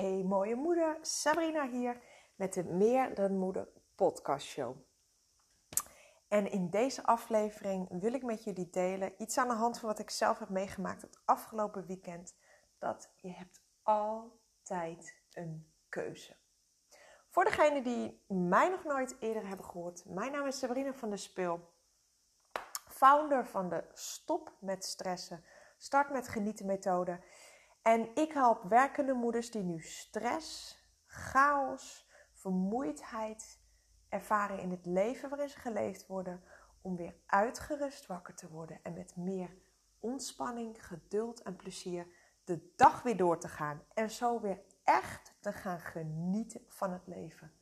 Hey mooie moeder, Sabrina hier met de Meer dan Moeder podcast show. En in deze aflevering wil ik met jullie delen iets aan de hand van wat ik zelf heb meegemaakt het afgelopen weekend. Dat je hebt altijd een keuze. Voor degenen die mij nog nooit eerder hebben gehoord, mijn naam is Sabrina van der Speel. Founder van de Stop met Stressen, Start met Genieten methode. En ik help werkende moeders die nu stress, chaos, vermoeidheid ervaren in het leven waarin ze geleefd worden, om weer uitgerust wakker te worden en met meer ontspanning, geduld en plezier de dag weer door te gaan en zo weer echt te gaan genieten van het leven.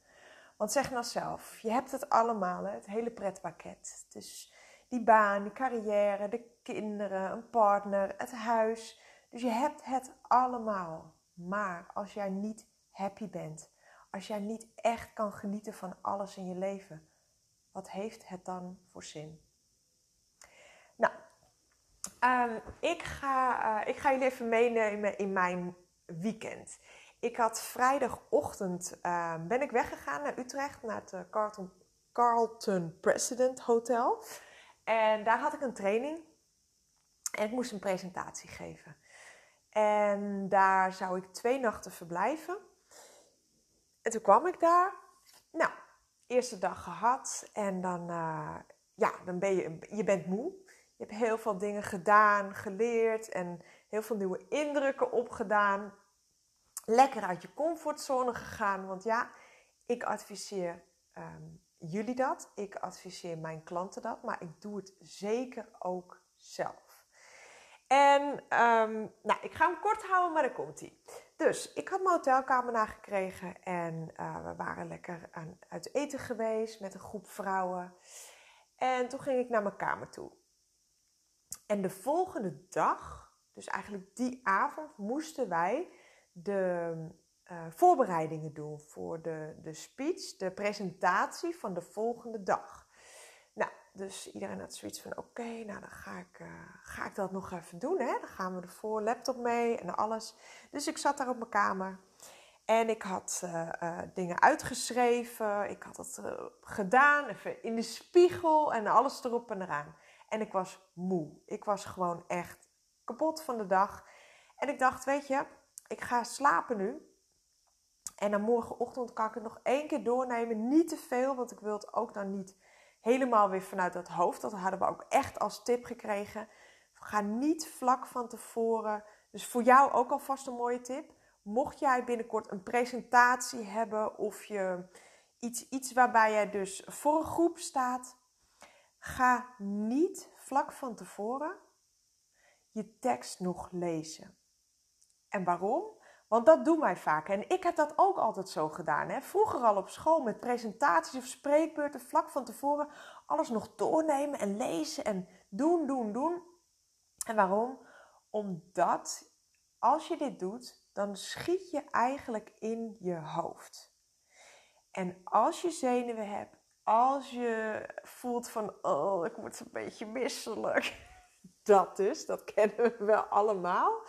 Want zeg nou zelf, je hebt het allemaal, het hele pretpakket. Dus die baan, die carrière, de kinderen, een partner, het huis. Dus je hebt het allemaal. Maar als jij niet happy bent, als jij niet echt kan genieten van alles in je leven, wat heeft het dan voor zin? Nou, um, ik, ga, uh, ik ga jullie even meenemen in mijn weekend. Ik had vrijdagochtend, uh, ben ik weggegaan naar Utrecht, naar het uh, Carlton, Carlton President Hotel. En daar had ik een training en ik moest een presentatie geven. En daar zou ik twee nachten verblijven. En toen kwam ik daar. Nou, eerste dag gehad. En dan, uh, ja, dan ben je, je bent moe. Je hebt heel veel dingen gedaan, geleerd en heel veel nieuwe indrukken opgedaan. Lekker uit je comfortzone gegaan. Want ja, ik adviseer um, jullie dat. Ik adviseer mijn klanten dat. Maar ik doe het zeker ook zelf. En um, nou, ik ga hem kort houden, maar daar komt hij. Dus ik had mijn hotelkamer nagekregen en uh, we waren lekker aan, uit eten geweest met een groep vrouwen. En toen ging ik naar mijn kamer toe. En de volgende dag, dus eigenlijk die avond, moesten wij de uh, voorbereidingen doen voor de, de speech, de presentatie van de volgende dag. Dus iedereen had zoiets van: oké, nou dan ga ik, uh, ga ik dat nog even doen. Hè? Dan gaan we ervoor, laptop mee en alles. Dus ik zat daar op mijn kamer en ik had uh, uh, dingen uitgeschreven. Ik had het gedaan, even in de spiegel en alles erop en eraan. En ik was moe. Ik was gewoon echt kapot van de dag. En ik dacht: weet je, ik ga slapen nu. En dan morgenochtend kan ik het nog één keer doornemen. Niet te veel, want ik wil het ook dan niet helemaal weer vanuit het hoofd. Dat hadden we ook echt als tip gekregen. Ga niet vlak van tevoren. Dus voor jou ook alvast een mooie tip. Mocht jij binnenkort een presentatie hebben of je iets, iets waarbij jij dus voor een groep staat, ga niet vlak van tevoren je tekst nog lezen. En waarom? Want dat doen wij vaak. En ik heb dat ook altijd zo gedaan. Hè? Vroeger al op school met presentaties of spreekbeurten, vlak van tevoren, alles nog doornemen en lezen en doen, doen, doen. En waarom? Omdat als je dit doet, dan schiet je eigenlijk in je hoofd. En als je zenuwen hebt, als je voelt van, oh, ik word een beetje misselijk. Dat dus, dat kennen we wel allemaal.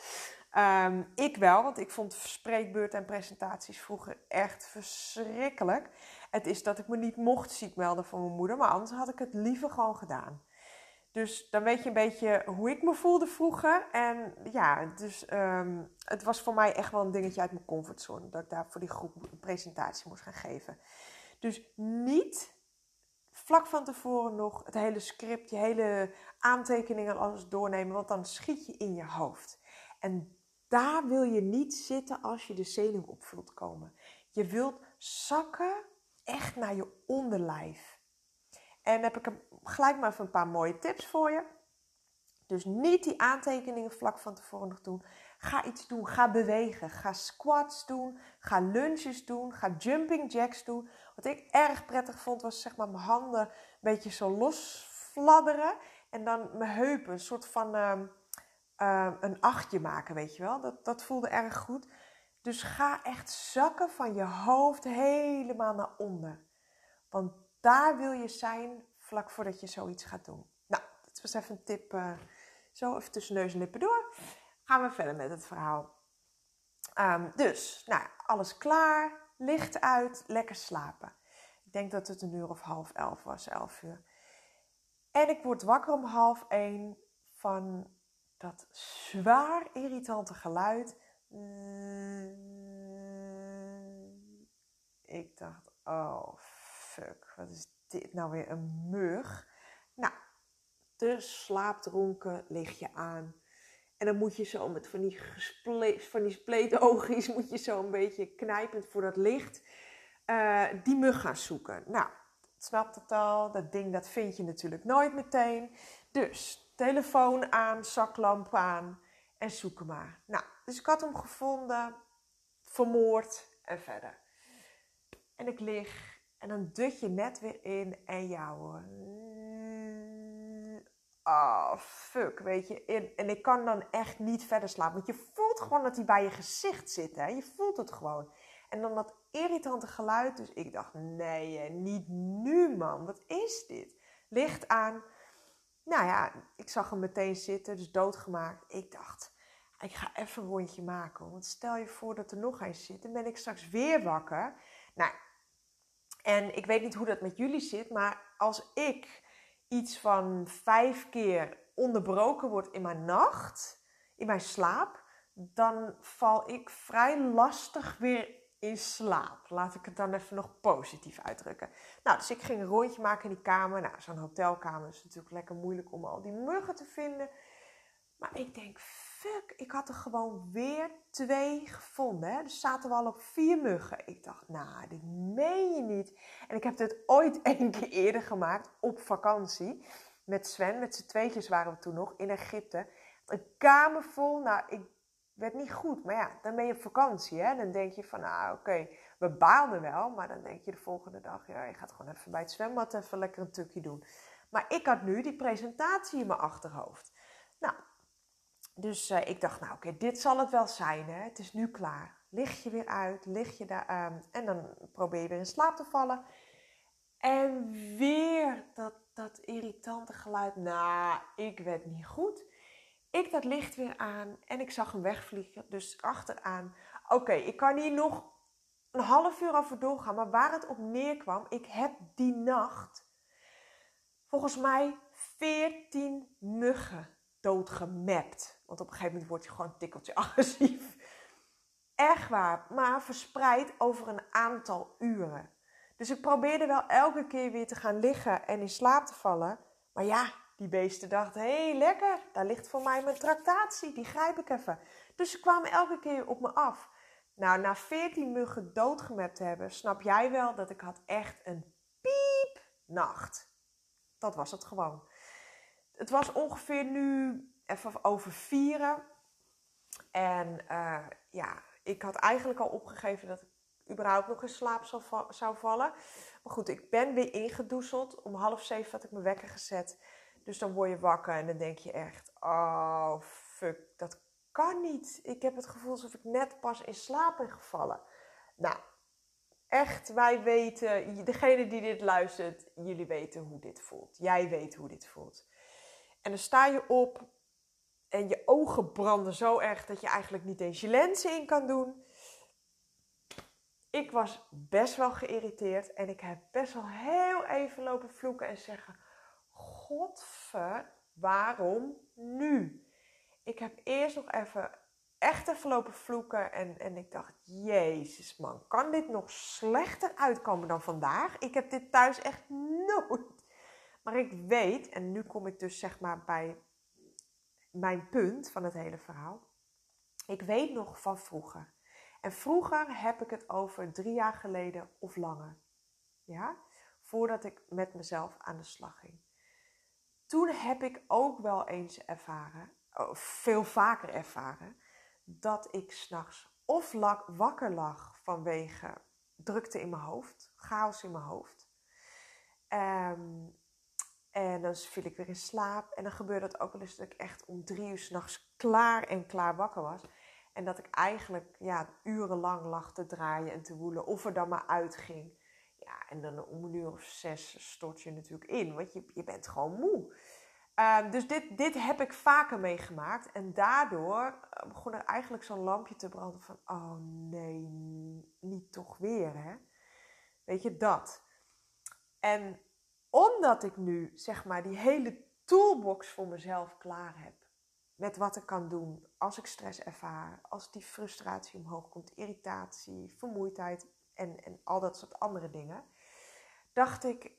Um, ik wel, want ik vond spreekbeurten en presentaties vroeger echt verschrikkelijk. Het is dat ik me niet mocht ziek melden van mijn moeder, maar anders had ik het liever gewoon gedaan. Dus dan weet je een beetje hoe ik me voelde vroeger. En ja, dus um, het was voor mij echt wel een dingetje uit mijn comfortzone. Dat ik daar voor die groep een presentatie moest gaan geven. Dus niet vlak van tevoren nog het hele script, je hele aantekeningen alles doornemen. Want dan schiet je in je hoofd. En daar wil je niet zitten als je de zenuw op komen. Je wilt zakken echt naar je onderlijf. En heb ik gelijk maar even een paar mooie tips voor je. Dus niet die aantekeningen vlak van tevoren nog doen. Ga iets doen. Ga bewegen. Ga squats doen. Ga lunges doen. Ga jumping jacks doen. Wat ik erg prettig vond was zeg maar mijn handen een beetje zo los fladderen. En dan mijn heupen. Een soort van... Uh, uh, een achtje maken, weet je wel. Dat, dat voelde erg goed. Dus ga echt zakken van je hoofd helemaal naar onder. Want daar wil je zijn vlak voordat je zoiets gaat doen. Nou, dat was even een tip. Uh, zo even tussen neus en lippen door. Gaan we verder met het verhaal. Ehm, dus, nou, alles klaar, licht uit, lekker slapen. Ik denk dat het een uur of half elf was, elf uur. En ik word wakker om half één van dat zwaar irritante geluid. Ik dacht, oh fuck, wat is dit nou weer een mug? Nou, de slaapdronken lig je aan. En dan moet je zo met van die, van die spleetoogjes, moet je zo een beetje knijpend voor dat licht, uh, die mug gaan zoeken. Nou, snapt het al, dat ding dat vind je natuurlijk nooit meteen. Dus, telefoon aan, zaklamp aan en zoeken maar. Nou, dus ik had hem gevonden, vermoord en verder. En ik lig en dan dut je net weer in en ja hoor. Oh, fuck, weet je. En, en ik kan dan echt niet verder slapen. Want je voelt gewoon dat hij bij je gezicht zit, hè. Je voelt het gewoon. En dan dat irritante geluid. Dus ik dacht, nee, niet nu, man. Wat is dit? Licht aan. Nou ja, ik zag hem meteen zitten, dus doodgemaakt. Ik dacht, ik ga even een rondje maken. Want stel je voor dat er nog eens zit, dan ben ik straks weer wakker. Nou, en ik weet niet hoe dat met jullie zit, maar als ik iets van vijf keer onderbroken word in mijn nacht, in mijn slaap, dan val ik vrij lastig weer in slaap. Laat ik het dan even nog positief uitdrukken. Nou, dus ik ging een rondje maken in die kamer. Nou, zo'n hotelkamer is natuurlijk lekker moeilijk om al die muggen te vinden. Maar ik denk, fuck, ik had er gewoon weer twee gevonden. Hè? Dus zaten we al op vier muggen. Ik dacht, nou, dit meen je niet. En ik heb dit ooit één keer eerder gemaakt op vakantie. Met Sven, met z'n tweetjes waren we toen nog in Egypte. Een kamer vol, nou, ik werd niet goed. Maar ja, dan ben je op vakantie, hè. Dan denk je van, nou, oké, we baalden wel. Maar dan denk je de volgende dag, ja, je gaat gewoon even bij het zwembad even lekker een tukje doen. Maar ik had nu die presentatie in mijn achterhoofd. Nou, dus uh, ik dacht, nou oké, dit zal het wel zijn. Hè? Het is nu klaar. Lig je weer uit, lig je daar um, en dan probeer je weer in slaap te vallen. En weer dat, dat irritante geluid. Nou, ik werd niet goed. Ik dat licht weer aan en ik zag hem wegvliegen. Dus achteraan. Oké, ik kan hier nog een half uur over doorgaan. Maar waar het op neerkwam, ik heb die nacht volgens mij 14 muggen doodgemapt. Want op een gegeven moment word je gewoon een tikkeltje agressief. Echt waar, maar verspreid over een aantal uren. Dus ik probeerde wel elke keer weer te gaan liggen en in slaap te vallen. Maar ja, die beesten dachten, hé hey, lekker, daar ligt voor mij mijn tractatie, die grijp ik even. Dus ze kwamen elke keer op me af. Nou, na 14 muggen doodgemapt te hebben, snap jij wel dat ik had echt een piepnacht. Dat was het gewoon. Het was ongeveer nu even over vieren. En uh, ja, ik had eigenlijk al opgegeven dat ik überhaupt nog in slaap zou, zou vallen. Maar goed, ik ben weer ingedoezeld. Om half zeven had ik mijn wekker gezet. Dus dan word je wakker en dan denk je echt: oh fuck, dat kan niet. Ik heb het gevoel alsof ik net pas in slaap ben gevallen. Nou, echt, wij weten, degene die dit luistert, jullie weten hoe dit voelt. Jij weet hoe dit voelt. En dan sta je op en je ogen branden zo erg dat je eigenlijk niet eens je lenzen in kan doen. Ik was best wel geïrriteerd en ik heb best wel heel even lopen vloeken en zeggen: Godver, waarom nu? Ik heb eerst nog even echt even lopen vloeken en, en ik dacht: Jezus man, kan dit nog slechter uitkomen dan vandaag? Ik heb dit thuis echt nooit maar ik weet, en nu kom ik dus zeg maar bij mijn punt van het hele verhaal. Ik weet nog van vroeger. En vroeger heb ik het over drie jaar geleden of langer. Ja? Voordat ik met mezelf aan de slag ging. Toen heb ik ook wel eens ervaren, veel vaker ervaren, dat ik s'nachts of wakker lag vanwege drukte in mijn hoofd, chaos in mijn hoofd. Um, en dan viel ik weer in slaap. En dan gebeurde het ook wel eens dat ik echt om drie uur s'nachts klaar en klaar wakker was. En dat ik eigenlijk ja, urenlang lag te draaien en te woelen. Of er dan maar uitging. Ja, en dan om een uur of zes stort je natuurlijk in. Want je, je bent gewoon moe. Ehm, dus dit, dit heb ik vaker meegemaakt. En daardoor eh, begon er eigenlijk zo'n lampje te branden van... Oh nee, niet toch weer, hè? Weet je, dat. En omdat ik nu, zeg maar, die hele toolbox voor mezelf klaar heb... Met wat ik kan doen als ik stress ervaar, als die frustratie omhoog komt, irritatie, vermoeidheid en, en al dat soort andere dingen. Dacht ik,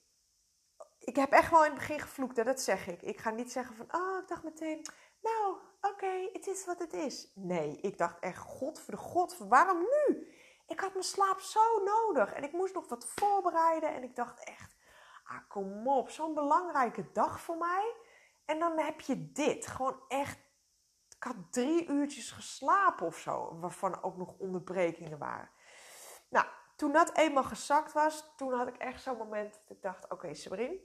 ik heb echt wel in het begin gevloekt, hè, dat zeg ik. Ik ga niet zeggen van, oh, ik dacht meteen, nou, oké, het is wat het is. Nee, ik dacht echt, god voor de god, waarom nu? Ik had mijn slaap zo nodig en ik moest nog wat voorbereiden. En ik dacht echt, ah, kom op, zo'n belangrijke dag voor mij. En dan heb je dit, gewoon echt, ik had drie uurtjes geslapen of zo, waarvan ook nog onderbrekingen waren. Nou, toen dat eenmaal gezakt was, toen had ik echt zo'n moment dat ik dacht, oké okay,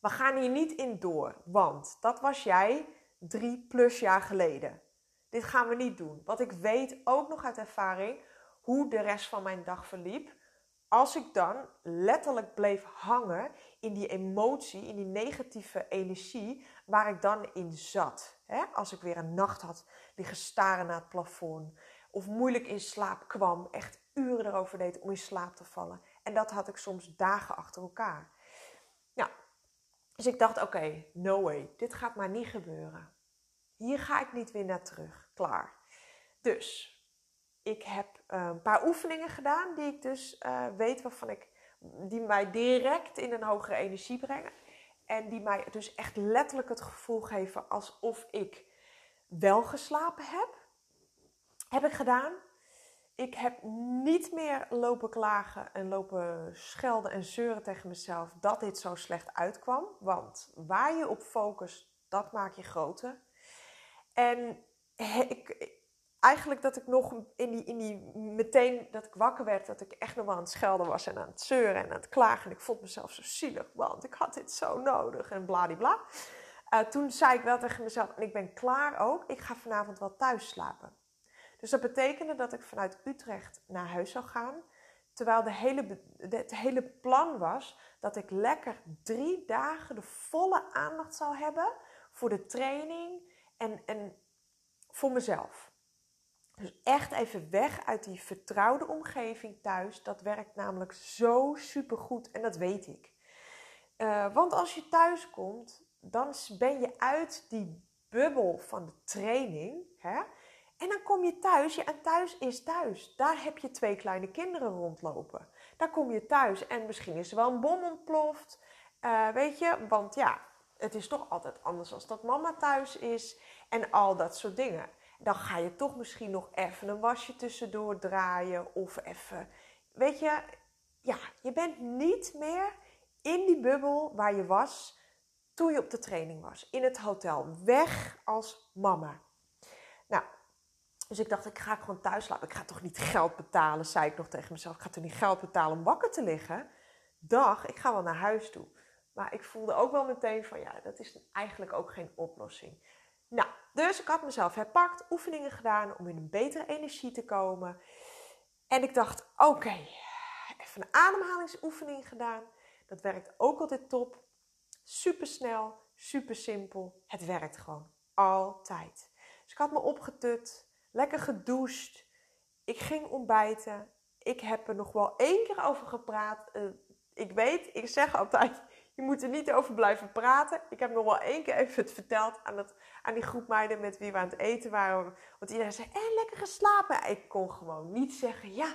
we gaan hier niet in door, want dat was jij drie plus jaar geleden. Dit gaan we niet doen. Wat ik weet ook nog uit ervaring, hoe de rest van mijn dag verliep. Als ik dan letterlijk bleef hangen in die emotie, in die negatieve energie waar ik dan in zat. Als ik weer een nacht had liggen staren naar het plafond of moeilijk in slaap kwam, echt uren erover deed om in slaap te vallen. En dat had ik soms dagen achter elkaar. Nou, dus ik dacht, oké, no way, dit gaat maar niet gebeuren. Hier ga ik niet weer naar terug. Klaar. Dus ik heb uh, een paar oefeningen gedaan die ik dus uh, weet waarvan ik, die mij direct in een hogere energie brengen. En die mij dus echt letterlijk het gevoel geven alsof ik wel geslapen heb. Heb ik gedaan. Ik heb niet meer lopen klagen en lopen schelden en zeuren tegen mezelf dat dit zo slecht uitkwam. Want waar je op focust, dat maak je groter. En ik, eigenlijk dat ik nog in die, in die, meteen dat ik wakker werd, dat ik echt nog wel aan het schelden was en aan het zeuren en aan het klagen. En ik vond mezelf zo zielig, want ik had dit zo nodig en bladibla. Uh, toen zei ik wel tegen mezelf, en ik ben klaar ook, ik ga vanavond wel thuis slapen. Dus dat betekende dat ik vanuit Utrecht naar huis zou gaan. Terwijl de hele, het hele plan was dat ik lekker drie dagen de volle aandacht zou hebben voor de training en, en voor mezelf. Dus echt even weg uit die vertrouwde omgeving thuis. Dat werkt namelijk zo supergoed en dat weet ik. Uh, want als je thuis komt, dan ben je uit die bubbel van de training. Hè? En dan kom je thuis, ja, en thuis is thuis. Daar heb je twee kleine kinderen rondlopen. Daar kom je thuis en misschien is er wel een bom ontploft. Uh, weet je, want ja, het is toch altijd anders als dat mama thuis is en al dat soort dingen. Dan ga je toch misschien nog even een wasje tussendoor draaien of even, weet je, ja, je bent niet meer in die bubbel waar je was toen je op de training was, in het hotel. Weg als mama. Dus ik dacht, ik ga gewoon thuis slapen. Ik ga toch niet geld betalen, zei ik nog tegen mezelf. Ik ga toch niet geld betalen om wakker te liggen? Dag, ik ga wel naar huis toe. Maar ik voelde ook wel meteen van, ja, dat is eigenlijk ook geen oplossing. Nou, dus ik had mezelf herpakt, oefeningen gedaan om in een betere energie te komen. En ik dacht, oké, even een ademhalingsoefening gedaan. Dat werkt ook altijd top. Super snel, super simpel. Het werkt gewoon. Altijd. Dus ik had me opgetut, lekker gedoucht. Ik ging ontbijten. Ik heb er nog wel één keer over gepraat. Uh, ik weet, ik zeg altijd, je moet er niet over blijven praten. Ik heb nog wel één keer even het verteld aan, het, aan die groep meiden met wie we aan het eten waren. Want iedereen zei, eh, lekker geslapen. Ik kon gewoon niet zeggen, ja,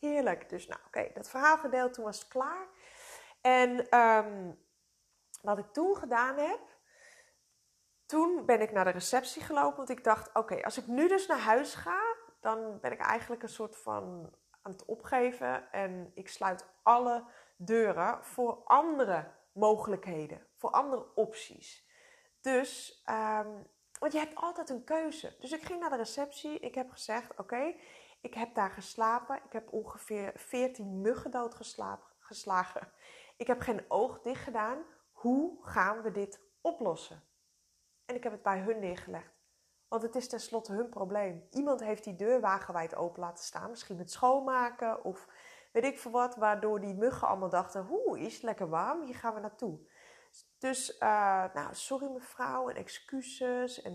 heerlijk. Dus nou, oké, dat verhaal gedeeld, toen was klaar. En um, wat ik toen gedaan heb, toen ben ik naar de receptie gelopen. Want ik dacht, oké, als ik nu dus naar huis ga, dan ben ik eigenlijk een soort van aan het opgeven. En ik sluit alle deuren voor andere mogelijkheden, voor andere opties. Dus, um, want je hebt altijd een keuze. Dus ik ging naar de receptie. Ik heb gezegd: Oké, ik heb daar geslapen. Ik heb ongeveer 14 muggen doodgeslagen. Ik heb geen oog dicht gedaan. Hoe gaan we dit oplossen? En ik heb het bij hun neergelegd. Want het is tenslotte hun probleem. Iemand heeft die deur wagenwijd open laten staan. Misschien met schoonmaken of weet ik veel wat. Waardoor die muggen allemaal dachten, hoe is het lekker warm, hier gaan we naartoe. Dus, uh, nou, sorry mevrouw en excuses. En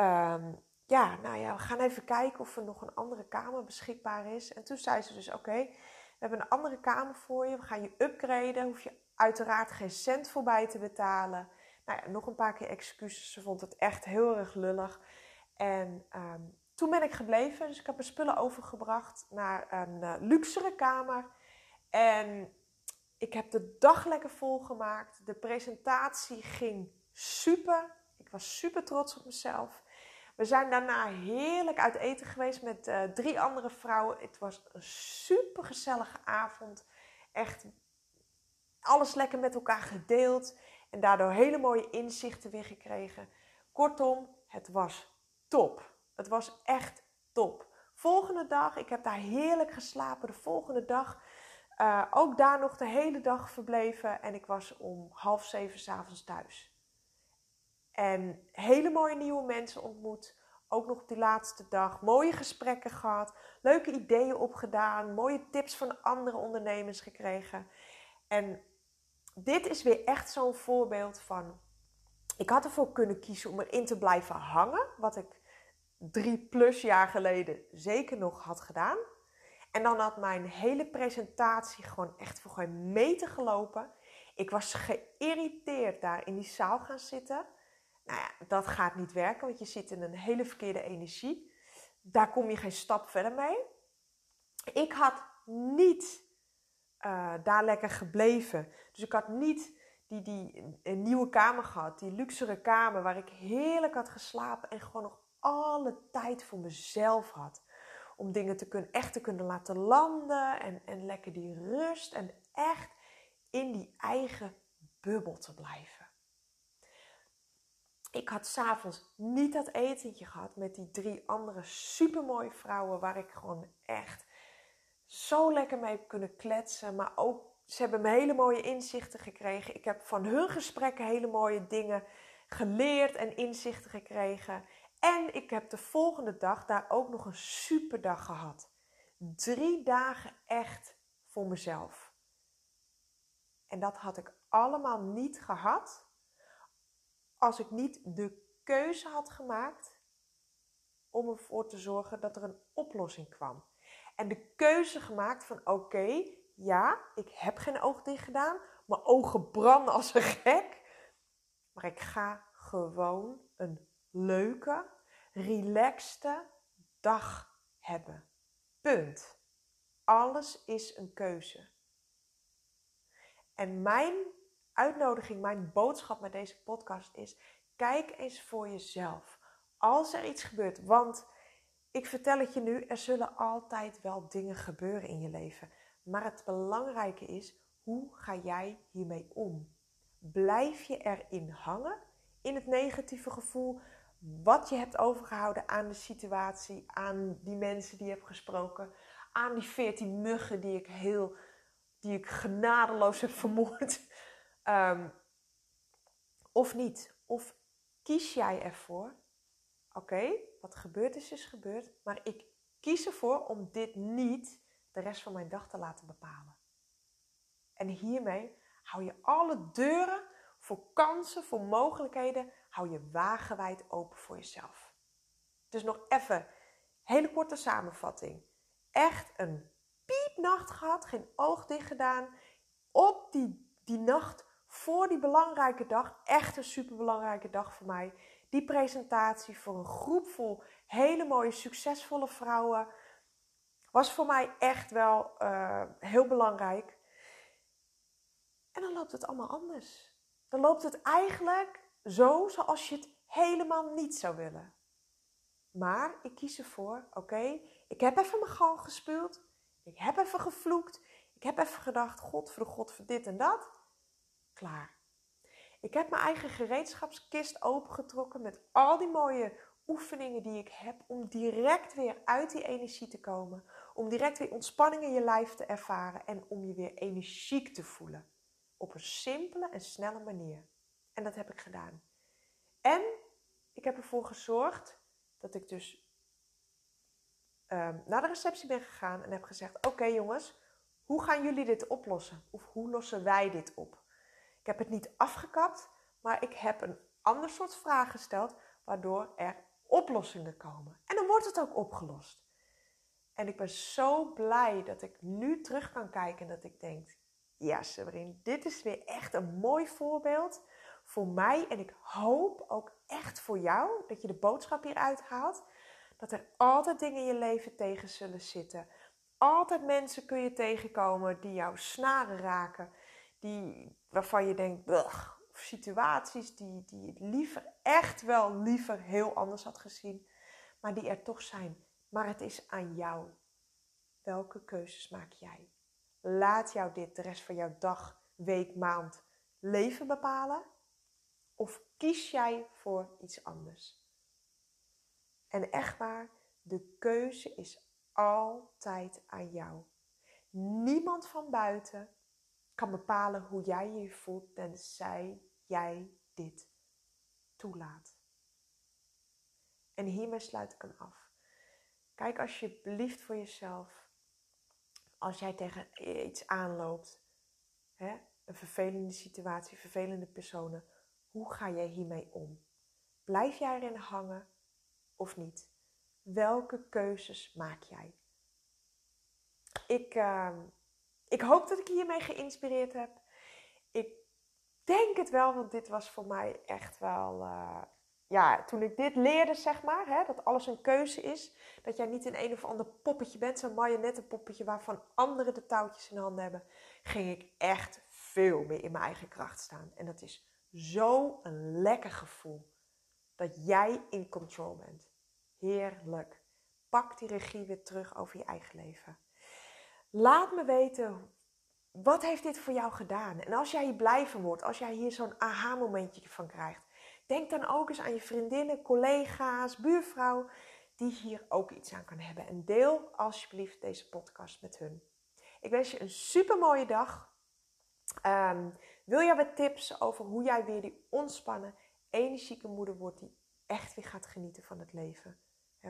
um, ja, nou ja, we gaan even kijken of er nog een andere kamer beschikbaar is. En toen zei ze dus, oké, we hebben een andere kamer voor je. We gaan je upgraden. Hoef je uiteraard geen cent voorbij te betalen. Nou ja, nog een paar keer excuses. Ze vond het echt heel erg lullig. En um, toen ben ik gebleven. Dus ik heb mijn spullen overgebracht naar een uh, luxere kamer. En ik heb de dag lekker volgemaakt. De presentatie ging super. Ik was super trots op mezelf. We zijn daarna heerlijk uit eten geweest met uh, drie andere vrouwen. Het was een super gezellige avond. Echt alles lekker met elkaar gedeeld. En daardoor hele mooie inzichten weer gekregen. Kortom, het was top. Het was echt top. Volgende dag, ik heb daar heerlijk geslapen. De volgende dag uh, ook daar nog de hele dag verbleven. En ik was om half zeven s'avonds thuis. En hele mooie nieuwe mensen ontmoet. Ook nog die laatste dag. Mooie gesprekken gehad. Leuke ideeën opgedaan. Mooie tips van andere ondernemers gekregen. En dit is weer echt zo'n voorbeeld van. Ik had ervoor kunnen kiezen om erin te blijven hangen. Wat ik drie plus jaar geleden zeker nog had gedaan. En dan had mijn hele presentatie gewoon echt voor geen meter gelopen. Ik was geïrriteerd daar in die zaal gaan zitten. Nou ja, dat gaat niet werken, want je zit in een hele verkeerde energie. Daar kom je geen stap verder mee. Ik had niet uh, daar lekker gebleven. Dus ik had niet die, die een nieuwe kamer gehad, die luxere kamer waar ik heerlijk had geslapen en gewoon nog alle tijd voor mezelf had. Om dingen te kunnen, echt te kunnen laten landen en, en lekker die rust en echt in die eigen bubbel te blijven. Ik had s'avonds niet dat etentje gehad met die drie andere supermooie vrouwen waar ik gewoon echt zo lekker mee kunnen kletsen. Maar ook, ze hebben me hele mooie inzichten gekregen. Ik heb van hun gesprekken hele mooie dingen geleerd en inzichten gekregen. En ik heb de volgende dag daar ook nog een superdag gehad. Drie dagen echt voor mezelf. En dat had ik allemaal niet gehad als ik niet de keuze had gemaakt om ervoor te zorgen dat er een oplossing kwam. En de keuze gemaakt van oké, ja, ik heb geen oog dicht gedaan. Mijn ogen branden als een gek. Maar ik ga gewoon een leuke, relaxte dag hebben. Punt. Alles is een keuze. En mijn uitnodiging, mijn boodschap met deze podcast is: kijk eens voor jezelf. Als er iets gebeurt, want ik vertel het je nu, er zullen altijd wel dingen gebeuren in je leven. Maar het belangrijke is, hoe ga jij hiermee om? Blijf je erin hangen, in het negatieve gevoel, wat je hebt overgehouden aan de situatie, aan die mensen die je hebt gesproken, aan die veertien muggen die ik heel, die ik genadeloos heb vermoord. Um, of niet? Of kies jij ervoor, oké, wat gebeurd is, is gebeurd, maar ik kies ervoor om dit niet de rest van mijn dag te laten bepalen. En hiermee hou je alle deuren voor kansen, voor mogelijkheden, hou je wagenwijd open voor jezelf. Dus nog even, hele korte samenvatting. Echt een piepnacht gehad, geen oog dicht gedaan. Op die, die nacht voor die belangrijke dag, echt een superbelangrijke dag voor mij. Die presentatie voor een groep vol hele mooie, succesvolle vrouwen was voor mij echt wel uh, heel belangrijk. En dan loopt het allemaal anders. Dan loopt het eigenlijk zo zoals je het helemaal niet zou willen. Maar ik kies ervoor, oké, ik heb even mijn gang gespeeld. Ik heb even gevloekt. Ik heb even gedacht, God voor de God voor dit en dat. Klaar. Ik heb mijn eigen gereedschapskist opengetrokken met al die mooie oefeningen die ik heb om direct weer uit die energie te komen. Om direct weer ontspanning in je lijf te ervaren en om je weer energiek te voelen. Op een simpele en snelle manier. En dat heb ik gedaan. En ik heb ervoor gezorgd dat ik dus um, naar de receptie ben gegaan en heb gezegd: Oké jongens, hoe gaan jullie dit oplossen? Of hoe lossen wij dit op? Ik heb het niet afgekapt, maar ik heb een ander soort vraag gesteld, waardoor er oplossingen komen. En dan wordt het ook opgelost. En ik ben zo blij dat ik nu terug kan kijken en dat ik denk: ja, Sabrine, dit is weer echt een mooi voorbeeld voor mij. En ik hoop ook echt voor jou dat je de boodschap hieruit haalt. Dat er altijd dingen in je leven tegen zullen zitten. Altijd mensen kun je tegenkomen die jouw snaren raken. Die, waarvan je denkt, of situaties die, die liever, echt wel liever heel anders had gezien. Maar die er toch zijn. Maar het is aan jou. Welke keuzes maak jij? Laat jou dit de rest van jouw dag, week, maand, leven bepalen? Of kies jij voor iets anders? En echt waar, de keuze is altijd aan jou. Niemand van buiten kan bepalen hoe jij je voelt tenzij jij dit toelaat. En hiermee sluit ik hem af. Kijk alsjeblieft voor jezelf. Als jij tegen iets aanloopt, hè, een vervelende situatie, vervelende personen, hoe ga jij hiermee om? Blijf jij erin hangen of niet? Welke keuzes maak jij? Ik, uh, ik hoop dat ik hiermee geïnspireerd heb. Ik denk het wel, want dit was voor mij echt wel. Uh, ja, toen ik dit leerde, zeg maar, hè, dat alles een keuze is. Dat jij niet een een of ander poppetje bent, zo'n marionettenpoppetje waarvan anderen de touwtjes in handen hebben, ging ik echt veel meer in mijn eigen kracht staan. En dat is zo een lekker gevoel dat jij in control bent. Heerlijk. Pak die regie weer terug over je eigen leven. Laat me weten, wat heeft dit voor jou gedaan? En als jij hier blij van wordt, als jij hier zo'n aha-momentje van krijgt, denk dan ook eens aan je vriendinnen, collega's, buurvrouw, die hier ook iets aan kan hebben. En deel alsjeblieft deze podcast met hun. Ik wens je een super mooie dag. Um, wil jij wat tips over hoe jij weer die ontspannen, energieke moeder wordt die echt weer gaat genieten van het leven?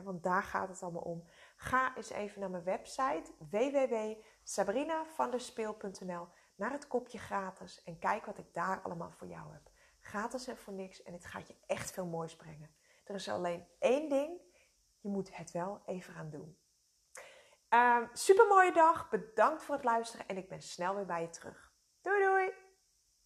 Want daar gaat het allemaal om. Ga eens even naar mijn website www.sabrinavanderspeel.nl naar het kopje gratis en kijk wat ik daar allemaal voor jou heb. Gratis en voor niks en het gaat je echt veel moois brengen. Er is alleen één ding, je moet het wel even aan doen. Uh, super mooie dag, bedankt voor het luisteren en ik ben snel weer bij je terug. Doei doei!